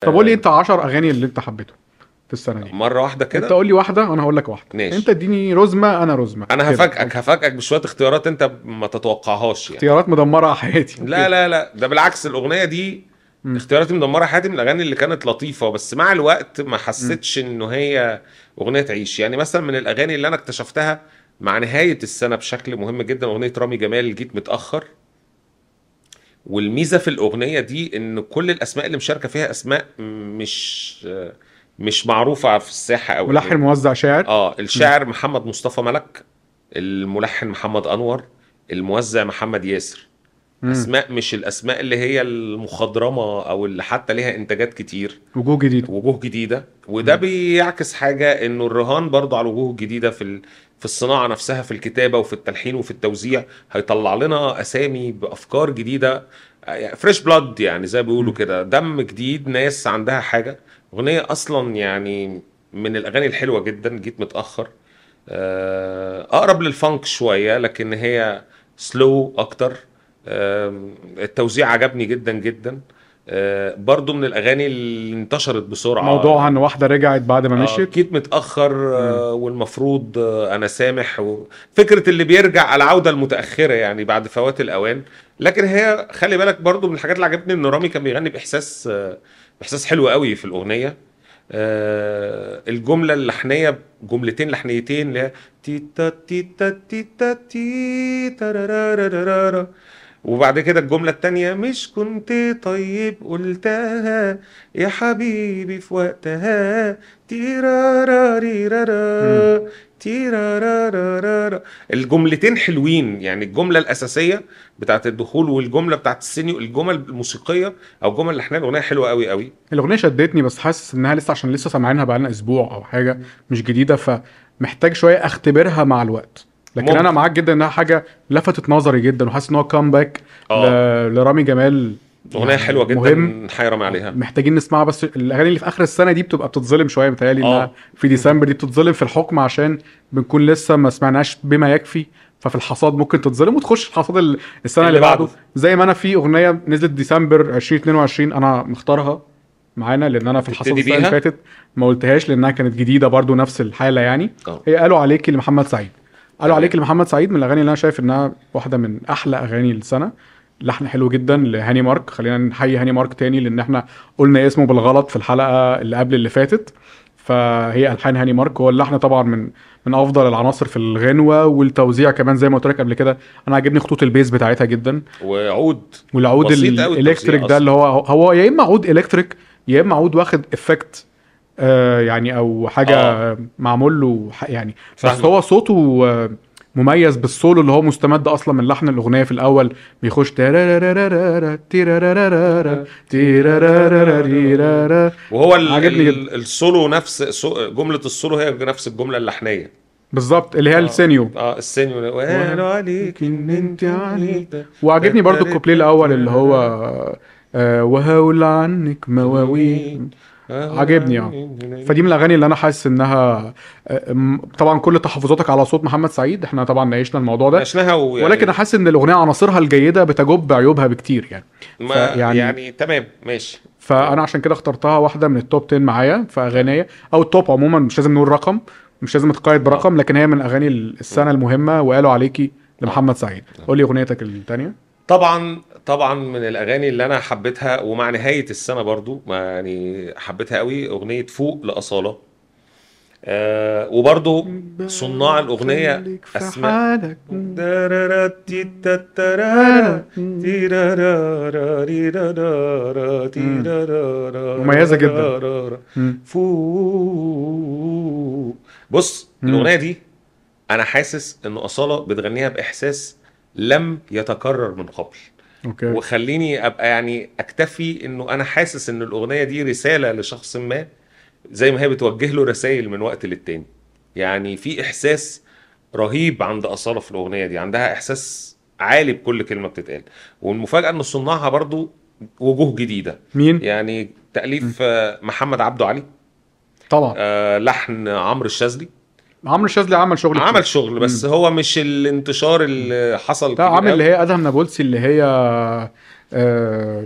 طب قول لي انت 10 اغاني اللي انت حبيته في السنة دي. مرة واحدة انت كده قول لي واحدة وأنا هقول لك واحدة. ماشي. انت اديني رزمة أنا رزمة. أنا. هفاجئك هفاجئك بشوية اختيارات انت ما تتوقعهاش يعني. اختيارات مدمرة حياتي. لا لا لا. ده بالعكس الأغنية دي. اختياراتي مدمرة حياتي من الأغاني اللي كانت لطيفة بس مع الوقت ما حسيتش انه هي أغنية تعيش. يعني مثلا من الأغاني اللي أنا اكتشفتها مع نهاية السنة بشكل مهم جدا أغنية رامي جمال جيت متأخر. والميزة في الأغنية دي إن كل الأسماء اللي مشاركة فيها أسماء مش مش معروفة في الساحة قوي ملحن موزع شاعر؟ آه الشاعر محمد مصطفى ملك الملحن محمد أنور الموزع محمد ياسر. مم. أسماء مش الأسماء اللي هي المخضرمة أو اللي حتى ليها إنتاجات كتير. وجوه جديد وجوه جديدة. وده بيعكس حاجة إنه الرهان برضو على وجوه جديدة في ال- في الصناعة نفسها في الكتابة وفي التلحين وفي التوزيع. هيطلع لنا أسامي بأفكار جديدة. فريش بلاد يعني زي بيقولوا كده. دم جديد ناس عندها حاجة. أغنية أصلا يعني من الأغاني الحلوة جدا جيت متأخر. آه، أقرب للفانك شوية لكن هي سلو أكتر. التوزيع عجبني جدا جدا آه، برضو من الاغاني اللي انتشرت بسرعة موضوع ان واحدة رجعت بعد ما آه، مشيت جيت متاخر آه، والمفروض آه، أنا سامح و... فكره اللي بيرجع العوده المتاخره يعني بعد فوات الاوان لكن هي خلي بالك برضو من الحاجات اللي عجبتني ان رامي كان بيغني باحساس آه، باحساس حلو قوي في الاغنيه آه، الجمله اللحنيه جملتين لحنيتين اللي هي تيتا تيتا تيتا تي. وبعد كده الجملة التانية مش كنت طيب قلتها يا حبيبي في وقتها تيراراريرارا تيرارارارا الجملتين حلوين يعني الجملة الأساسية بتاعت الدخول والجملة بتاعت السينيو الجمل الموسيقية أو الجمل اللحنية الأغنية حلوة قوي قوي. الأغنية شدتني بس حاسس إنها لسه عشان لسه سامعينها بقالنا أسبوع أو حاجة مش جديدة فمحتاج شوية أختبرها مع الوقت. لكن ممكن. أنا معاك جدا إنها حاجة لفتت نظري جدا وحاسس إن هو كامباك آه لرامي جمال أغنية يعني حلوة جدا مهم نحيرم عليها محتاجين نسمعها بس الأغاني اللي في آخر السنة دي بتبقى بتتظلم شوية متهيألي إنها آه. في ديسمبر دي بتتظلم في الحكم عشان بنكون لسه ما سمعناش بما يكفي ففي الحصاد ممكن تتظلم وتخش الحصاد ال- السنة اللي, اللي بعده. زي ما أنا في أغنية نزلت ديسمبر 2022 أنا مختارها معانا لأن أنا في الحصاد السنة اللي؟ فاتت ما قلتهاش لأنها كانت جديدة برضو نفس الحالة يعني آه هي قالوا عليكي لمحمد سعيد قالوا. عليكي لمحمد سعيد من الأغاني اللي أنا شايف إنها واحدة من أحلى أغاني السنة. لحن حلو جدا لهاني مارك. خلينا نحيي هاني مارك تاني لأن إحنا قلنا اسمه بالغلط في الحلقة اللي قبل اللي فاتت. فهي ألحان هاني مارك. هو اللحن طبعا من من أفضل العناصر في الغنوة والتوزيع كمان زي ما قلت لك قبل كده. أنا عاجبني خطوط ال bass بتاعتها جدا. وعود. والعود ال electric ده اللي هو هو يا إما عود electric يا إما عود واخد effect يعني أو حاجة آه. آه. معمول له يعني بس فاهمك. هو صوته آه، مميز بالسولو اللي هو مستمد أصلا من لحن الأغنية في الأول بيخش. وهو عجبني ال- السولو نفس جملة السولو هي نفس الجملة اللحنية بالظبط اللي هي آه. السينيو آه السينيو وقالوا عليك إن أنت عنيدة وعجبني برضو الكوبليه الأول اللي هو آه وهقول عنك مواويل عجبني، آه. فدي من الأغاني اللي أنا حاسس إنها آه، طبعا كل تحفظاتك على صوت محمد سعيد إحنا طبعا ناقشنا الموضوع ده. ناقشناها ويعني ولكن حاسس إن الأغنية عناصرها الجيدة بتجب عيوبها بكتير يعني. يعني, يعني تمام ماشي. فأنا عشان كده اخترتها واحدة من ال top 10 معايا في أغانية أو ال top عموما مش لازم نقول رقم مش لازم تقيد برقم لكن هي من اغاني السنة المهمة وقالوا عليكي لمحمد سعيد. قول لي أغنيتك الثانية طبعا طبعا من الأغاني اللي أنا حبيتها ومع نهاية السنة برضو ما يعني حبيتها قوي أغنية فوق لأصالة. آه وبرضو صناع الأغنية أسماء. مميزة جدا. فوق. بص. الأغنية دي أنا حاسس إن أصالة بتغنيها بإحساس لم يتكرر من قبل. أوكي. وخليني أبقى يعني أكتفي إنه أنا حاسس إن الأغنية دي رسالة لشخص ما زي ما هي بتوجه له رسائل من وقت للتاني. يعني في إحساس رهيب عند أصالة في الأغنية دي عندها إحساس عالي بكل كلمة بتتقال. والمفاجأة ان صناعها برضو وجوه جديدة. مين؟ يعني تأليف آه، محمد عبده علي. طبعا. آه، لحن عمرو الشاذلي. عمرو الشاذلي عمل شغل عمل كتير. شغل بس هو مش الانتشار اللي حصل ده عامل. اللي هي أدهم نابلسي اللي هي آه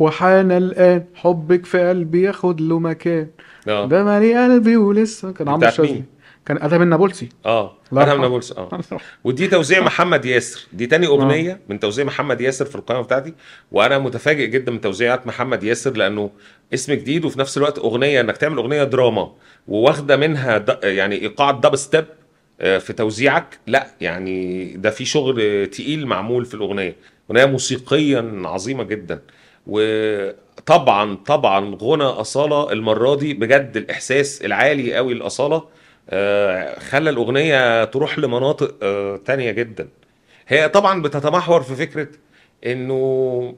هو حان الآن حبك في قلبي ياخد له مكان آه ده مالي قلبي ولسه كان عمرو الشاذلي؟ كان ادهم النابلسي آه يرحمه. نابلس آه. ودي توزيع محمد ياسر. دي تاني أغنية من توزيع محمد ياسر في القائمة بتاعتي وأنا متفاجئ جدا من توزيعات محمد ياسر لأنه اسم جديد وفي نفس الوقت أغنية إنك تعمل أغنية دراما وواخدة منها. يعني إيقاع دب ستيب آه، في توزيعك. لا يعني ده في شغل آه، تقيل معمول في الأغنية. أغنية موسيقيا عظيمة جدا. وطبعا طبعا غنى أصالة المرة دي بجد الإحساس العالي قوي لأصالة. آه، خلى الأغنية تروح لمناطق آه، تانية جدا. هي طبعا بتتمحور في فكرة إنه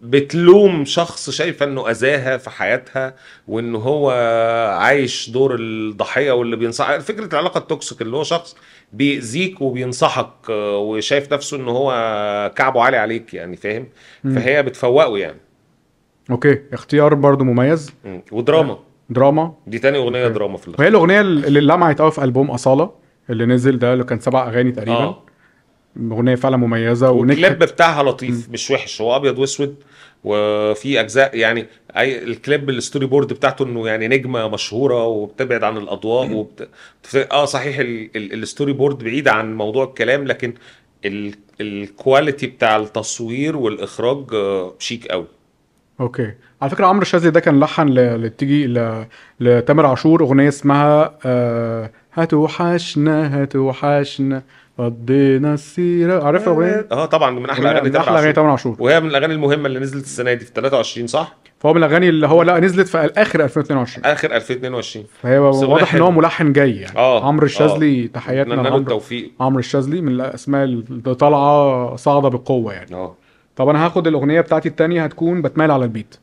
بتلوم شخص شايفة إنه أذاها في حياتها وان هو عايش دور الضحية واللي بينصح فكرة العلاقة التوكسيك اللي هو شخص بيأذيك وبينصحك آه، وشايف نفسه ان هو كعبه عالي عليك يعني فاهم؟ فهي بتفوقه يعني. okay اختيار برضو مميز. مم. ودراما. دراما. دي تاني أغنية okay. دراما في الآخر وهي الأغنية اللي لمعت قوي في ألبوم أصالة اللي نزل ده اللي كان سبع أغاني تقريبا. آه. أغنية فعلا مميزة. والكليب ونجحت. بتاعها لطيف مش وحش. هو أبيض وأسود وفي أجزاء يعني أي الكليب ال storyboard بتاعته إنه يعني نجمة مشهورة وبتبعد عن الأضواء وبت... آه صحيح ال... ال... ال storyboard بعيد عن موضوع الكلام لكن ال... ال quality بتاع التصوير والإخراج آه، شيك قوي okay. على فكرة عمرو الشاذلي ده كان لحن لتيجي ل- لتامر عاشور أغنية اسمها آه هتوحشنا هتوحشنا قضينا السيرة. عارف الأغنية آه طبعا من أحلى أغاني تامر أحلى أغاني عاشور. تامر عاشور. وهي من الأغاني المهمة اللي نزلت السنة دي في 23 صح؟ فهو من الأغاني اللي هو لا نزلت في آخر 2022 آخر 2022 فهي واضح إن هو. ملحن جاي يعني. آه عمرو الشاذلي آه. تحياتنا لعمرو. التوفيق. عمرو الشاذلي من الأسماء اللي طالعة صاعدة بقوة يعني. آه. طب أنا هاخد الأغنية بتاعتي التانية هتكون بتميل على البيت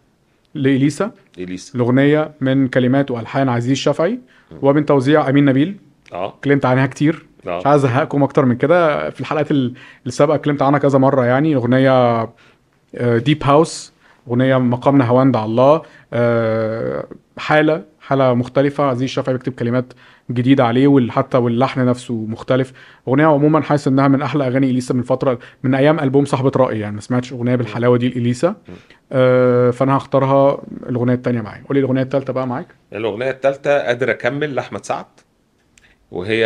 لإليسا. إليسا. الأغنية من كلمات وألحان عزيز الشافعي ومن توزيع أمين نبيل. آه. اتكلمت عنها كتير. آه. مش عايز أزهقكم أكتر من كده. في الحلقات ال- السابقة اتكلمت عنها كذا مرة يعني. أغنية deep house أغنية مقام نهاوند على الله. آه، حالة. حاله مختلفة عزيز الشافعي بيكتب كلمات جديدة عليه وحتى واللحن نفسه مختلف. أغنية عموما حاسس إنها من أحلى أغاني إليسا من فترة من أيام ألبوم صاحبة رأي يعني ما سمعتش أغنية بالحلاوة دي لإليسا. آه، فأنا هختارها الأغنية الثانية معايا. قولي الأغنية الثالثه بقى معاك. الأغنية الثالثة قادر أكمل لأحمد سعد وهي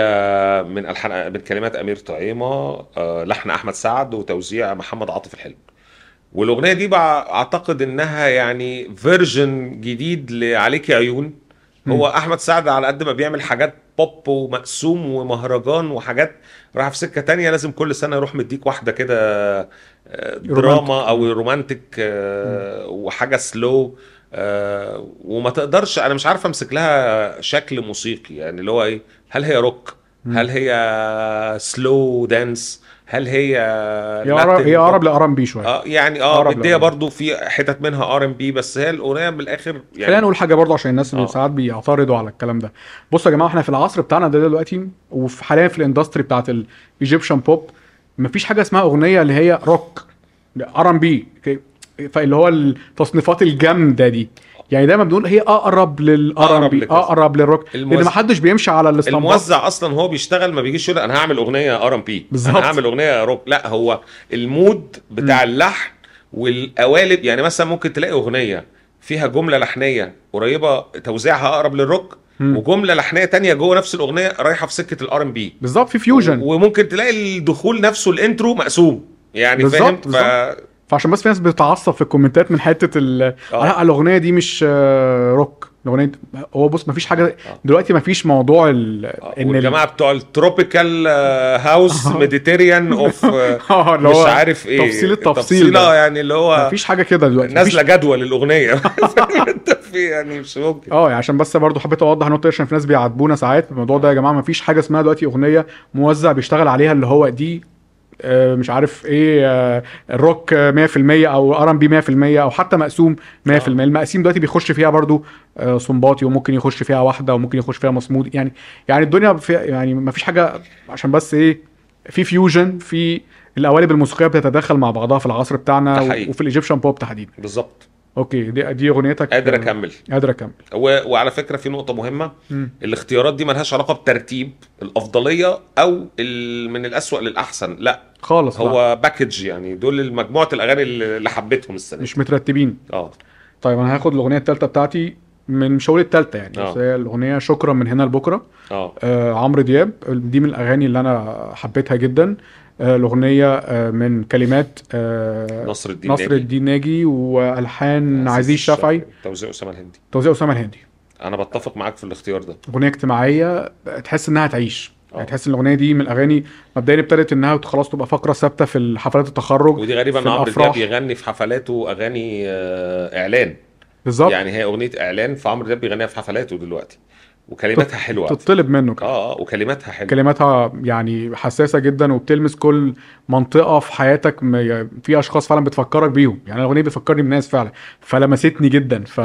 من ألحان من كلمات أمير طعيمة آه، لحن أحمد سعد وتوزيع محمد عاطف الحلو والأغنية دي بقى أعتقد إنها يعني version جديد لعليك عيون. هو أحمد سعد على قد ما بيعمل حاجات بوب ومقسوم ومهرجان وحاجات رايحة في سكة تانية لازم كل سنة يروح مديك واحدة كده آه، دراما أو romantic آه، وحاجة slow آه، وما تقدرش أنا مش عارف أمسك لها شكل موسيقي يعني اللي هو إيه هل هي روك هل هي slow dance هل هي هي اقرب؟ ل R&B شوية آه يعني آه مدية. برضو في حتت منها R&B بس هي الأغنية من الآخر خلينا يعني نقول حاجة برضه عشان الناس اللي آه. ساعات بيعترضوا على الكلام ده بصوا يا جماعة إحنا في العصر بتاعنا ده دلوقتي وفي حاليا في ال industry بتاعت ال Egyptian pop مفيش حاجة اسمها أغنية اللي هي rock R&B فاللي هو التصنيفات الجامدة دي يعني دايما بنقول هي أقرب لل R. أقرب للروك لأن الموزع- ما حدش بيمشي على الاستنباط الموزع أصلا هو بيشتغل ما بيجيش يقول أنا هعمل أغنية R&B. أنا هعمل أغنية روك. لا هو ال mood بتاع اللحن والقوالب يعني مثلا ممكن تلاقي أغنية فيها جملة لحنية قريبة توزيعها أقرب للروك وجملة لحنية تانية جوه نفس الأغنية رايحة في سكة ال R&B بالظبط في fusion وممكن تلاقي الدخول نفسه ال intro مقسوم يعني بالظبط، فاهم ف... فعشان بس في ناس بتتعصب في ال comment ات من حتة ال آه. لا الأغنية دي مش آه، روك. الأغنية هو بص مفيش حاجة دلوقتي مفيش موضوع ال إن ال- والجماعة بتوع ال tropical house Mediterranean off مش عارف إيه. تفصيل التفصيل تفصيلة. يعني اللي هو مفيش حاجة كده دلوقتي. نازلة جدول الأغنية. أنت في يعني مش ممكن. آه يعني عشان بس برضه حبيت أوضح نقطة عشان في ناس بيعاتبونا ساعات الموضوع ده يا جماعة. مفيش حاجة اسمها دلوقتي أغنية موزع بيشتغل عليها اللي هو دي آه، مش عارف إيه آه، الروك آه، 100% أو R&B 100% أو حتى مقسوم 100% المقاسيم دلوقتي بيخش فيها برضو آه، صنباطي وممكن يخش فيها وحدة وممكن يخش فيها مصمود. يعني يعني الدنيا في يعني ما فيش حاجة عشان بس إيه في fusion في القوالب الموسيقية بتتداخل مع بعضها في العصر بتاعنا حقيقي. وفي ال Egyptian pop تحديدا. بالظبط. okay دي دي أغنيتك. قادر أكمل. قادر أكمل. و... وعلى فكرة في نقطة مهمة. مم. الاختيارات دي ملهاش علاقة بترتيب الأفضلية أو ال... من الأسوأ للأحسن لا. خالص. هو باكج يعني دول مجموعة الأغاني اللي حبيتهم السنة مش مترتبين. آه. طيب أنا هاخد الأغنية الثالثه بتاعتي من مش هقول الثالثه يعني. آه. بس هي الأغنية شكرا من هنا لبكرة. آه. آه عمرو دياب دي من الأغاني اللي أنا حبيتها جدا. الأغنية آه من كلمات آه نصر الدين نصر. الدين ناجي وألحان عزيز الشافعي توزيع أسامة الهندي. توزيع أسامة الهندي. أنا بتفق معاك في الاختيار ده. أغنية اجتماعية تحس إنها تعيش يعني آه. تحس إن الأغنية دي من الأغاني مبدئيا ابتدت إنها خلاص تبقى فقرة ثابتة في حفلات التخرج ودي غريبة إن عمرو دياب. بيغني في حفلاته أغاني آه، إعلان. بالظبط. يعني هي أغنية إعلان فعمرو دياب بيغنيها في حفلاته دلوقتي. وكلماتها حلوة. تطلب منه كده. آه آه وكلماتها حلوة. كلماتها يعني حساسة جدا وبتلمس كل منطقة في حياتك م- في أشخاص فعلا بتفكرك بيهم. يعني الأغنية بتفكرني بناس فعلا. فلمستني جدا. ف...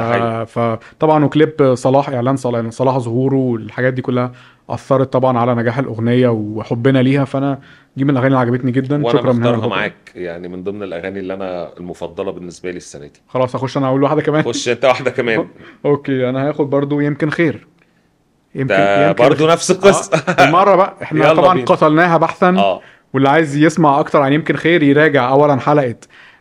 فطبعا وكليب صلاح إعلان صلاح صلاح ظهوره والحاجات دي كلها أثرت طبعا على نجاح الأغنية وحبنا ليها. فأنا دي من الأغاني اللي عجبتني جدا. وأنا شكرا من هنا مختارها. معاك. يعني من ضمن الأغاني اللي أنا المفضلة بالنسبة لي السنة دي. خلاص اخش أنا أقول واحدة كمان. خش أنت واحدة كمان. أوكي أنا هاخد برضو يمكن خير. يمكن ده برضو خير. نفس القصة آه المره بقى إحنا طبعا بينا. قتلناها بحثا آه واللي عايز يسمع أكتر عن يمكن خير يراجع اولا حلقة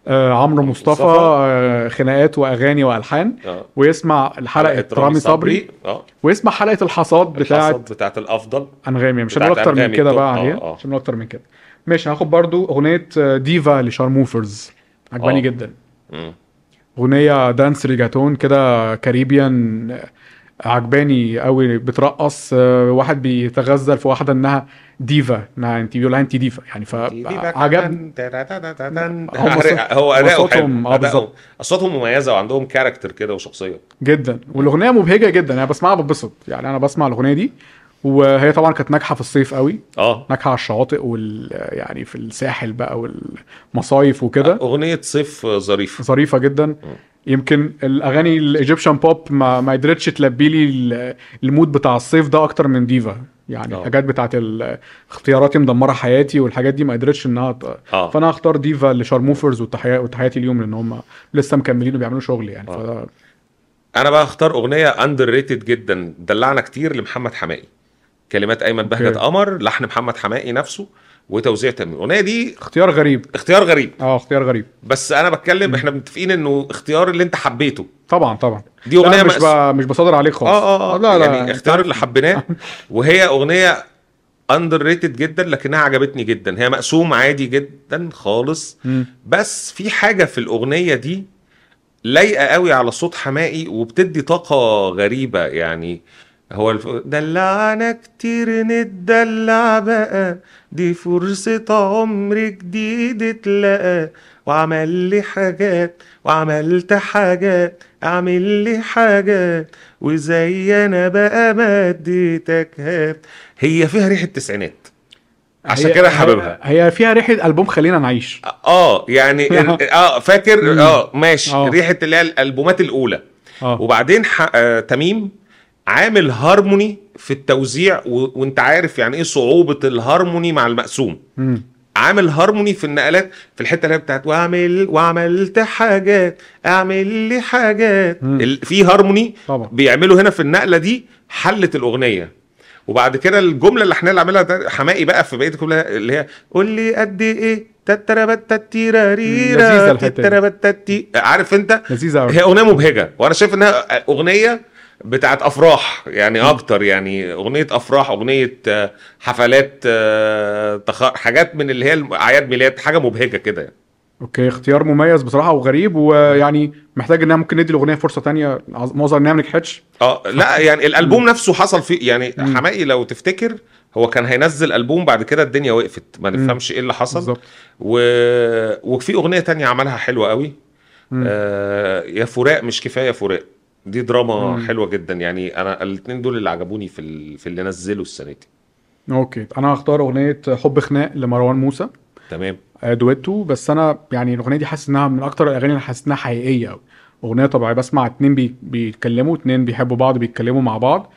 آه عمرو مصطفى مصطفى. آه خناقات وأغاني وألحان آه ويسمع حلقة رامي صبري آه ويسمع حلقة الحصاد بتاعه الحصاد بتاعت الأفضل أنغامي مش هنقول أكتر من كده. بقى آه، عليها آه. مش هنقول أكتر من كده ماشي هاخد برضو أغنية آه، ديفا لشارموفرز عجباني آه. جدا. أغنية dance reggaeton كده Caribbean آه، عجباني قوي بترقص آه، واحد بيتغزل في واحدة إنها ديفا إنها أنت بيقول لها أنت ديفا يعني فعجب هو اداؤه صوتهم- حلو آه، أداؤه- بالظبط. أصواتهم مميزة وعندهم character كده وشخصية. جدا. والأغنية مبهجة جدا أنا بسمعها بتبسط يعني أنا بسمع الأغنية دي وهي طبعا كانت ناجحة في الصيف قوي. آه. ناجحة على الشواطئ وال يعني في الساحل بقى والمصايف وكده. أغنية صيف ظريفة. ظريفة جدا. يمكن الأغاني ال Egyptian pop ما ما قدرتش تلبي لي ال- ال mood بتاع الصيف ده أكتر من ديفا يعني آه. الحاجات بتاعت اختياراتي مدمرة حياتي والحاجات دي ما قدرتش إنها ت- آه فأنا هختار ديفا لشارموفرز وتحيا- وتحياتي اليوم لأن هم لسه مكملين وبيعملوا شغل يعني آه. ف... أنا بقى اختار أغنية underrated جدا دلعنا كتير لمحمد حماقي كلمات أيمن بهجت. قمر لحن محمد حماقي نفسه وتوزيع تامر الأغنية دي اختيار غريب. اختيار غريب. آه اختيار غريب. بس أنا بتكلم إحنا متفقين إنه اختيار اللي أنت حبيته. طبعا طبعا. دي أغنية مش ب... مش بصادر عليك خالص. آه آه آه. لا لا يعني اختيار اللي حبيناه. وهي أغنية underrated جدا لكنها عجبتني جدا. هي مقسوم عادي جدا خالص. مم. بس في حاجة في الأغنية دي لايقة قوي على صوت حماقي وبتدي طاقة غريبة. يعني هو الف... دلعنا كتير نتدلع بقى. دي فرصة عمر جديد اتلقى. وعمل لي حاجات وعملت حاجات اعمل لي حاجات. وزي أنا بقى ما اديتك هات. هي فيها ريحة تسعينات. عشان كده حاببها. هي فيها ريحة ألبوم خلينا نعيش. آه يعني آه فاكر؟ آه ماشي. آه. ريحة اللي هي الألبومات الأولى. آه. وبعدين ح... آه تميم. عامل هارموني في التوزيع و... وانت عارف يعني إيه صعوبة الهارموني مع المقسوم. مم. عامل هارموني في النقلات في الحتة اللي هي بتاعت واعمل وعملت حاجات اعمل لي حاجات. ال... في هارموني طبعا. بيعملوا هنا في النقلة دي حلت الأغنية. وبعد كده الجملة اللي إحنا اللي عاملها حماقي بقى في بقية الجملة اللي هي قول لي قد إيه؟ تتربت لذيذة تتيراريرا الحتة دي. تتربت تتي عارف انت؟ لذيذة هي أغنية مبهجة وأنا شايف إنها أغنية بتاعت أفراح يعني أكتر يعني أغنية أفراح أغنية آه، حفلات آه، تخ... حاجات من اللي هي أعياد ميلاد حاجة مبهجة كده يعني. okay اختيار مميز بصراحة وغريب ويعني محتاج انها ممكن ندي الأغنية فرصة تانية عظ- معظم انها ما نجحتش. آه لا يعني الألبوم نفسه حصل فيه يعني حماقي لو تفتكر هو كان هينزل ألبوم بعد كده الدنيا وقفت ما نفهمش إيه اللي حصل. و... وفي أغنية تانية عملها حلوة قوي. آه يا فراق مش كفاية فراق. دي دراما مم. حلوة جدا. يعني أنا الاثنين دول اللي عجبوني في ال... في اللي نزلوا السنة دي. okay. أنا هختار أغنية حب خناق لمروان موسى. تمام. آه، دويتو. بس أنا يعني الأغنية دي حاسس إنها من أكتر الأغاني اللي حاسس إنها حقيقية. قوي أغنية طبيعية. بسمع اتنين بي بيتكلموا اتنين بيحبوا بعض بيتكلموا مع بعض.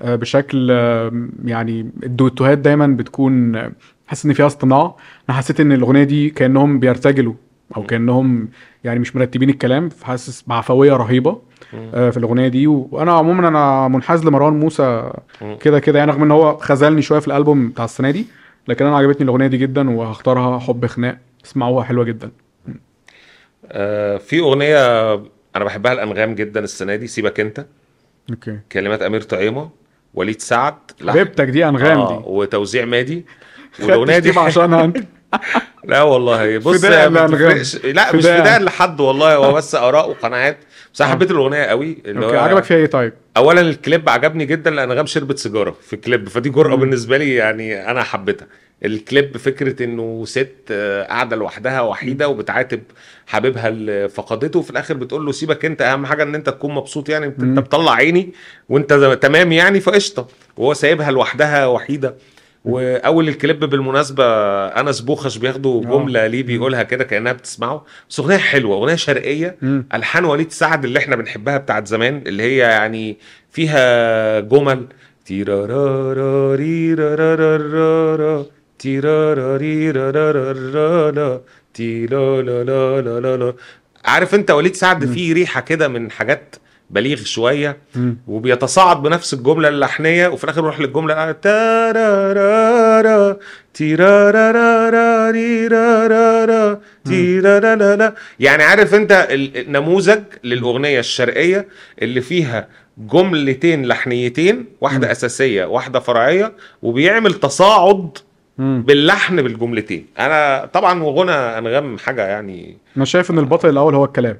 آه، بشكل آه، يعني الدويتوهات دايما بتكون آه، حاسس إن فيها اصطناع. أنا حسيت إن الأغنية دي كأنهم بيرتجلوا. أو كأنهم يعني مش مرتبين الكلام فحاسس بعفوية رهيبة آه، في الأغنية دي. وأنا عموما أنا منحاز لمروان موسى. كده كده يعني رغم إن هو خذلني شوية في الألبوم بتاع السنة دي لكن أنا عجبتني الأغنية دي جدا وهختارها حب خناق. اسمعوها حلوة جدا. آه في أغنية أنا بحبها لانغام جدا السنة دي سيبك أنت. okay. كلمات أمير طعيمة وليد سعد. حبيبتك دي أنغام آه دي وتوزيع مادي. والأغنية دي عشانها أنت. لا والله بص ما لا مش فداء. لحد والله هو بس آراء وقناعات بس أنا. حبيت الأغنية قوي اللي okay هو عجبك فيها إيه طيب؟ اولا الكليب عجبني جدا لأن انغام شربت سيجارة في الكليب فدي جرأة. بالنسبة لي يعني أنا حبيتها الكليب فكرة إنه ست قاعدة لوحدها وحيدة وبتعاتب حبيبها اللي فقدته وفي الآخر بتقول له سيبك أنت أهم حاجة إن أنت تكون مبسوط يعني أنت, بتطلع عيني وأنت تمام يعني فقشطة وهو سايبها لوحدها وحيدة وأول الكليب بالمناسبة أنس بوخش بياخدوا آه. جملة ليه بيقولها كده كأنها بتسمعه بس أغنية حلوة أغنية شرقية مم. الحان وليد سعد اللي إحنا بنحبها بتاعت زمان اللي هي يعني فيها جمل تيراراراريرارارارا تيراراريرارارارا تيلالالالالال. عارف انت وليد سعد فيه ريحه كده من حاجات بليغ شوية مم. وبيتصاعد بنفس الجملة اللحنية وفي الآخر يروح للجملة يعني عارف انت ال- النموذج للأغنية الشرقية اللي فيها جملتين لحنيتين واحدة مم. أساسية واحدة فرعية وبيعمل تصاعد. باللحن بالجملتين أنا طبعا وغنى أنغام حاجة يعني أنا شايف إن البطل الأول هو الكلام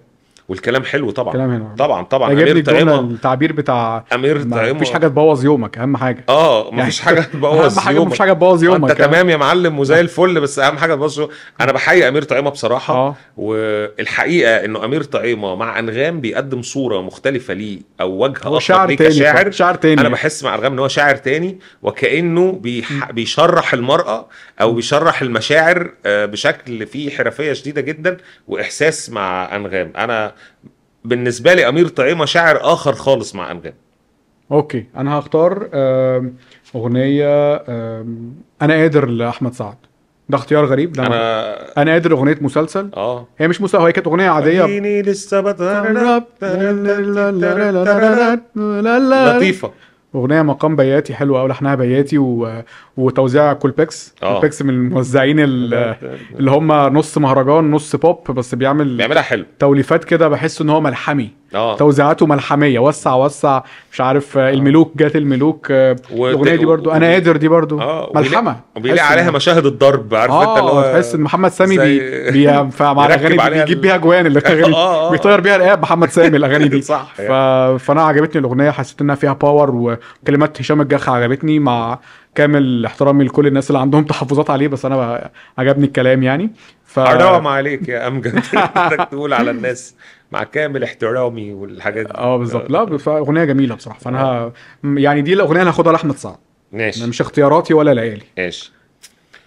والكلام حلو طبعا. الكلام هنا طبعا طبعا. أمير طعيمه التعبير بتاع أمير طعيمه فيش حاجة تبوظ يومك أهم حاجة. آه يعني مفيش حاجة تبوظ أهم حاجة يومك. مفيش حاجة تبوظ يومك انت تمام يا معلم وزي الفل بس أهم حاجة تبوظ. أنا بحيي أمير طعيمه بصراحة. آه. والحقيقة إنه أمير طعيمه مع أنغام بيقدم صورة مختلفة ليه أو وجه هو شاعر تاني كشاعر. شاعر تاني. أنا بحس مع أنغام إن هو شاعر تاني وكأنه بيح... بيشرح المرأة أو بيشرح المشاعر آه، بشكل فيه حرفية شديدة جدا وإحساس مع أنغام. أنا بالنسبة لي امير طعيمه شاعر اخر خالص مع انغام أوكي أنا هختار اغنيه أنا قادر لاحمد سعد ده اختيار غريب ده أنا أنا قادر اغنيه مسلسل آه هي مش مسلسل هي كانت اغنيه عاديه لطيفه أغنية مقام بياتي حلوة قوي لحنها بياتي و... وتوزيع كولبكس آه. كولبكس من الموزعين ال- اللي هم نص مهرجان نص بوب بس بيعمل بيعملها حلو. توليفات كده بحس إن هو ملحمي. آه. توزيعاته ملحمية وسع وسع مش عارف آه، الملوك جات الملوك. آه، و- الأغنية دي برضو أنا قادر دي برضو. آه ملحمة. وبيلاقي عليها إن- مشاهد الضرب عارف أنت اللي هو تحس إن محمد سامي زي- بي, بي مع الأغاني بيجيب بيها جوان الأغاني آه، آه. بيطير بيها رقاب محمد سامي الأغاني دي. صح. ف... فأنا عجبتني الأغنية حسيت إنها فيها باور وكلمات هشام الجح عجبتني مع كامل احترامي لكل الناس اللي عندهم تحفظات عليه بس أنا عجبني الكلام يعني. ف حرام عليك يا امجد انك تقول على الناس مع كامل احترامي والحاجات دي. آه بالظبط. لا بس أغنية جميلة بصراحة. فأنا ه... يعني دي الأغنية اللي هاخدها لأحمد سعد. ماشي. مش اختياراتي ولا ليالي. ماشي.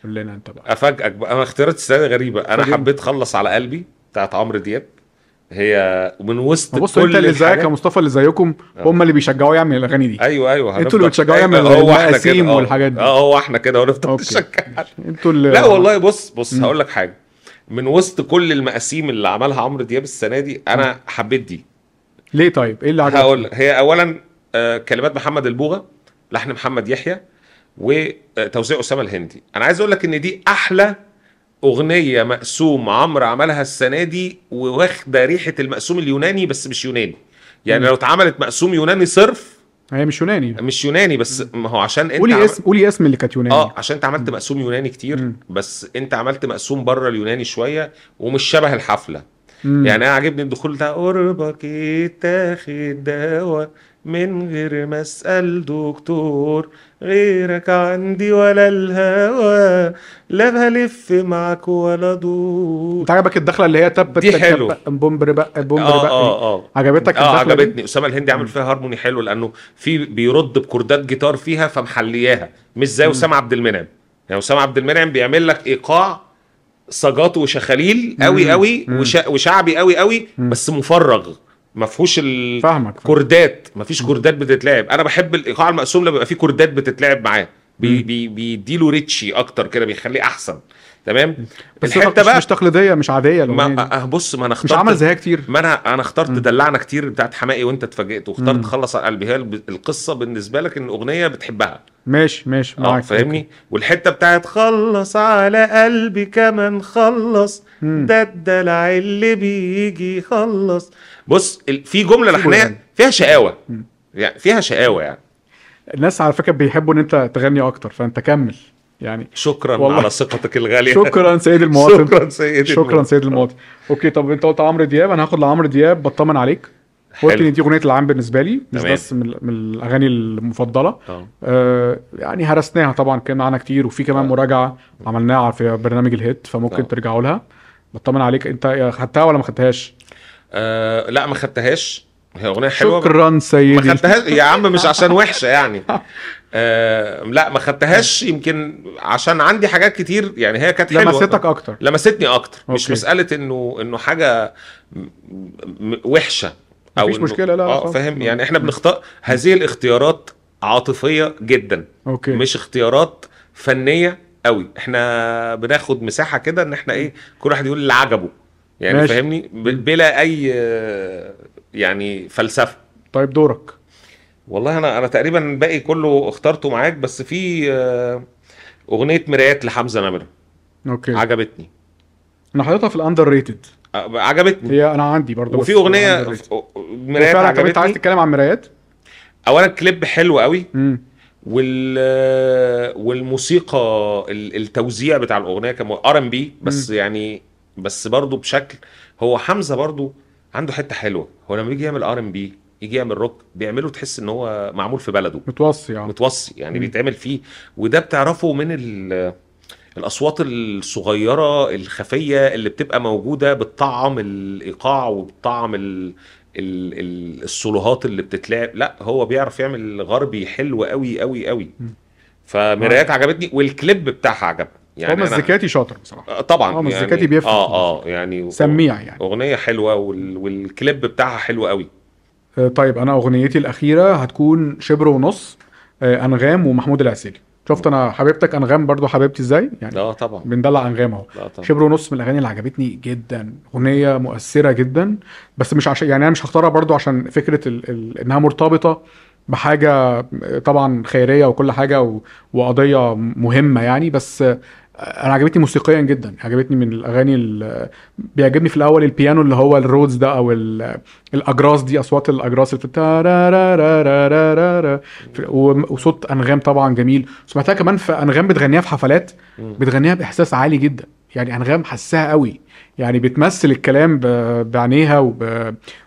قول لنا أنت بقى. أفاجئك بقى. أنا اختيارات السنة غريبة. أنا. حبيت خلص على قلبي بتاعت عمرو دياب. هي من وسط بص كل انت اللي زيك يا مصطفى اللي زيكم هم اللي بيشجعوا يعمل الأغاني دي. أيوه أيوه أنتوا هنفضل- اللي بتشجعوا أيوة، يعمل هو إحنا كده آه. والحاجات دي. آه هو إحنا كده أوكي. نشجع. أنتوا اللي لا والله بص بص هقول لك حاجة. من وسط كل المقاسيم اللي عملها عمرو دياب السنة دي أنا حبيت دي. ليه طيب؟ إيه اللي عجبك؟ هقول لك. هي اولا آه، كلمات محمد البوغه لحن محمد يحيى وتوزيع أسامة الهندي. أنا عايز أقول لك إن دي أحلى أغنية مقسوم عمرو عملها السنة دي واخده ريحة المقسوم اليوناني بس مش يوناني. يعني مم. لو اتعملت مقسوم يوناني صرف هي مش يوناني. مش يوناني بس ما هو عشان انت قولي اسم قولي اسم اللي كانت يوناني. آه عشان انت عملت مقسوم يوناني كتير مم. بس انت عملت مقسوم بره اليوناني شوية ومش شبه الحفلة. مم. يعني أنا عاجبني الدخول ده قربك يتاخد دواء. من غير ما اسال دكتور غيرك عندي ولا الهوى لا بلف معاك ولا دور انت عجبك الدخلة اللي هي تب دي حلو. بومبر بقى بومبر آه بقى آه آه عجبتك آه؟ عجبتني أسامة الهندي عامل فيها هارموني حلو لأنه في بيرد بكوردات جيتار فيها فمحلياها مش زي أسامة عبد المنعم يعني أسامة عبد المنعم بيعمل لك إيقاع صاجات وشخاليل قوي. قوي. وشعبي قوي قوي. بس مفرغ ما فيهوش فاهمك الكوردات ما فيش كوردات بتتلعب أنا بحب الايقاع المقسوم لما بيبقى فيه كوردات بتتلعب معاه بي. بي بيديله richy أكتر كده بيخليه أحسن تمام بس الحتة مش, بقى مش تقليدية مش عادية. ما أه بص ما أنا مش اخترت عمل زيها كتير ما أنا أنا اخترت مم. دلعنا كتير بتاعت حماقي وأنت اتفاجئت واخترت مم. خلص على قلبي هي القصة بالنسبة لك إن أغنية بتحبها ماشي ماشي آه معاك فاهمني والحتة بتاعت خلص على قلبي كمان خلص. ده الدلع اللي بيجي يخلص بص في جملة لحنيه. فيها شقاوة. يعني فيها شقاوة يعني الناس على فكرة بيحبوا إن أنت تغني أكتر فأنت كمل يعني شكرا والله. على ثقتك الغالية شكرا سيد المواطن شكرا سيدي شكرا. سيد المواطن okay طب أنت قلت عمرو دياب أنا هاخد لعمرو دياب بطمن عليك إن دي أغنية العام بالنسبة لي مش تمام. بس من, من الأغاني المفضلة. آه يعني هرسناها طبعا كان معانا كتير وفي كمان آه. مراجعة عملناها في برنامج الهيت فممكن. ترجعوا لها. بطمن عليك أنت خدتها ولا ما خدتهاش؟ آه، لا ما خدتهاش. هي أغنية حلوة. شكرا ما سيدي خدتهاش. يا عم مش عشان وحشة يعني. آه لا ما خدتهاش. يمكن عشان عندي حاجات كتير. يعني هي كانت حلوة. لمستك أكتر. لمستني أكتر. مش okay. مسألة انه إنه حاجة م- وحشه مفيش مشكلة، لا، آه. فاهم؟ يعني إحنا بنختار هذه الاختيارات عاطفية جدا. okay. مش اختيارات فنية قوي. إحنا بناخد مساحة كده إن إحنا إيه كل واحد يقول اللي عجبه. يعني ماشي. فاهمني؟ بلا أي يعني فلسفة. طيب دورك. والله أنا أنا تقريبا الباقي كله اخترته معاك بس في آه، أغنية مرايات لحمزة نمرة. okay. عجبتني. أنا حاططها في ال underrated آه، عجبتني. هي أنا عندي برضه وفي أغنية مرايات فعلا طب انت عايز عجبتني تتكلم عن مرايات؟ اولا كليب حلو قوي. وال والموسيقى ال- التوزيع بتاع الأغنية كان R&B بس يعني بس برضه بشكل هو حمزة برضه عنده حتة حلوة. هو لما بيجي يعمل R&B يجي يعمل روك بيعمله تحس إن هو معمول في بلده. متوصي يعني متوصي يعني مم. بيتعمل فيه. وده بتعرفه من ال- الأصوات الصغيرة الخفية اللي بتبقى موجودة بتطعم الإيقاع وبتطعم ال ال ال السولوهات اللي بتتلعب لا هو بيعرف يعمل غربي حلو قوي قوي قوي. فمرايات عجبتني والكليب بتاعها عجبني. يعني هو مزيكاتي شاطر بصراحة. آه، طبعا هو مزيكاتي يعني بيفهم. آه آه يعني سميع يعني. أغنية حلوة وال والكليب بتاعها حلو قوي. آه، طيب أنا أغنيتي الأخيرة هتكون شبر ونص آه، أنغام ومحمود العسيلي. شفت أنا حبيبتك أنغام برضو حبيبتي إزاي؟ يعني آه طبعا. بندلع أنغام أهو. شبر ونص من الأغاني اللي عجبتني جدا. أغنية مؤثرة جدا. بس مش عشان يعني أنا مش هختارها برضو عشان فكرة ال... ال... إنها مرتبطة بحاجة طبعا خيرية وكل حاجة و... وقضية مهمة يعني. بس أنا عجبتني موسيقيا جدا عجبتني من الأغاني ال... بيعجبني في الأول البيانو اللي هو الرودز ده أو ال... الأجراس دي أصوات الأجراس اللي. في- وصوت انغام طبعا جميل سمعتها كمان في انغام بتغنيها في حفلات. بتغنيها باحساس عالي جدا يعني أنغام حسها قوي. يعني بتمثل الكلام بعينيها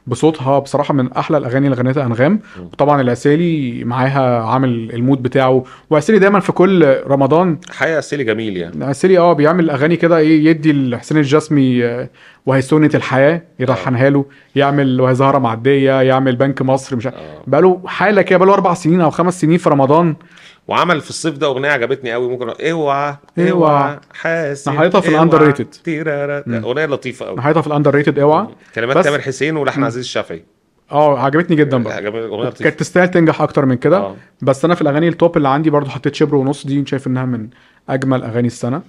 وبصوتها بصراحة من أحلى الأغاني اللي غنتها أنغام. وطبعا العسيلي معاها عامل المود بتاعه. وعسيلي دايما في كل رمضان. حقيقة سيلي جميل يعني. العسيلي آه بيعمل أغاني كده إيه يدي لحسين الجسمي آه، وهي سنة الحياة يرحنها له. يعمل وهي زهرة معدية يعمل بنك مصر مش. آه. بقاله حالة كده بقاله أربع سنين أو خمس سنين في رمضان. وعمل في الصيف ده أغنية عجبتني قوي ممكن اوعى اوعى. اوعى حاسس أنا حاططها في اوعى، ال underrated. أغنية لطيفة قوي حاططها في ال underrated اوعى كلمات بس- تامر حسين ولحن. عزيز الشافعي. آه عجبتني جدا بقى. عجبتني كانت تستاهل تنجح أكتر من كده. آه. بس أنا في الأغاني ال top اللي عندي برضو حطيت شبر ونص دي شايف إنها من أجمل أغاني السنة.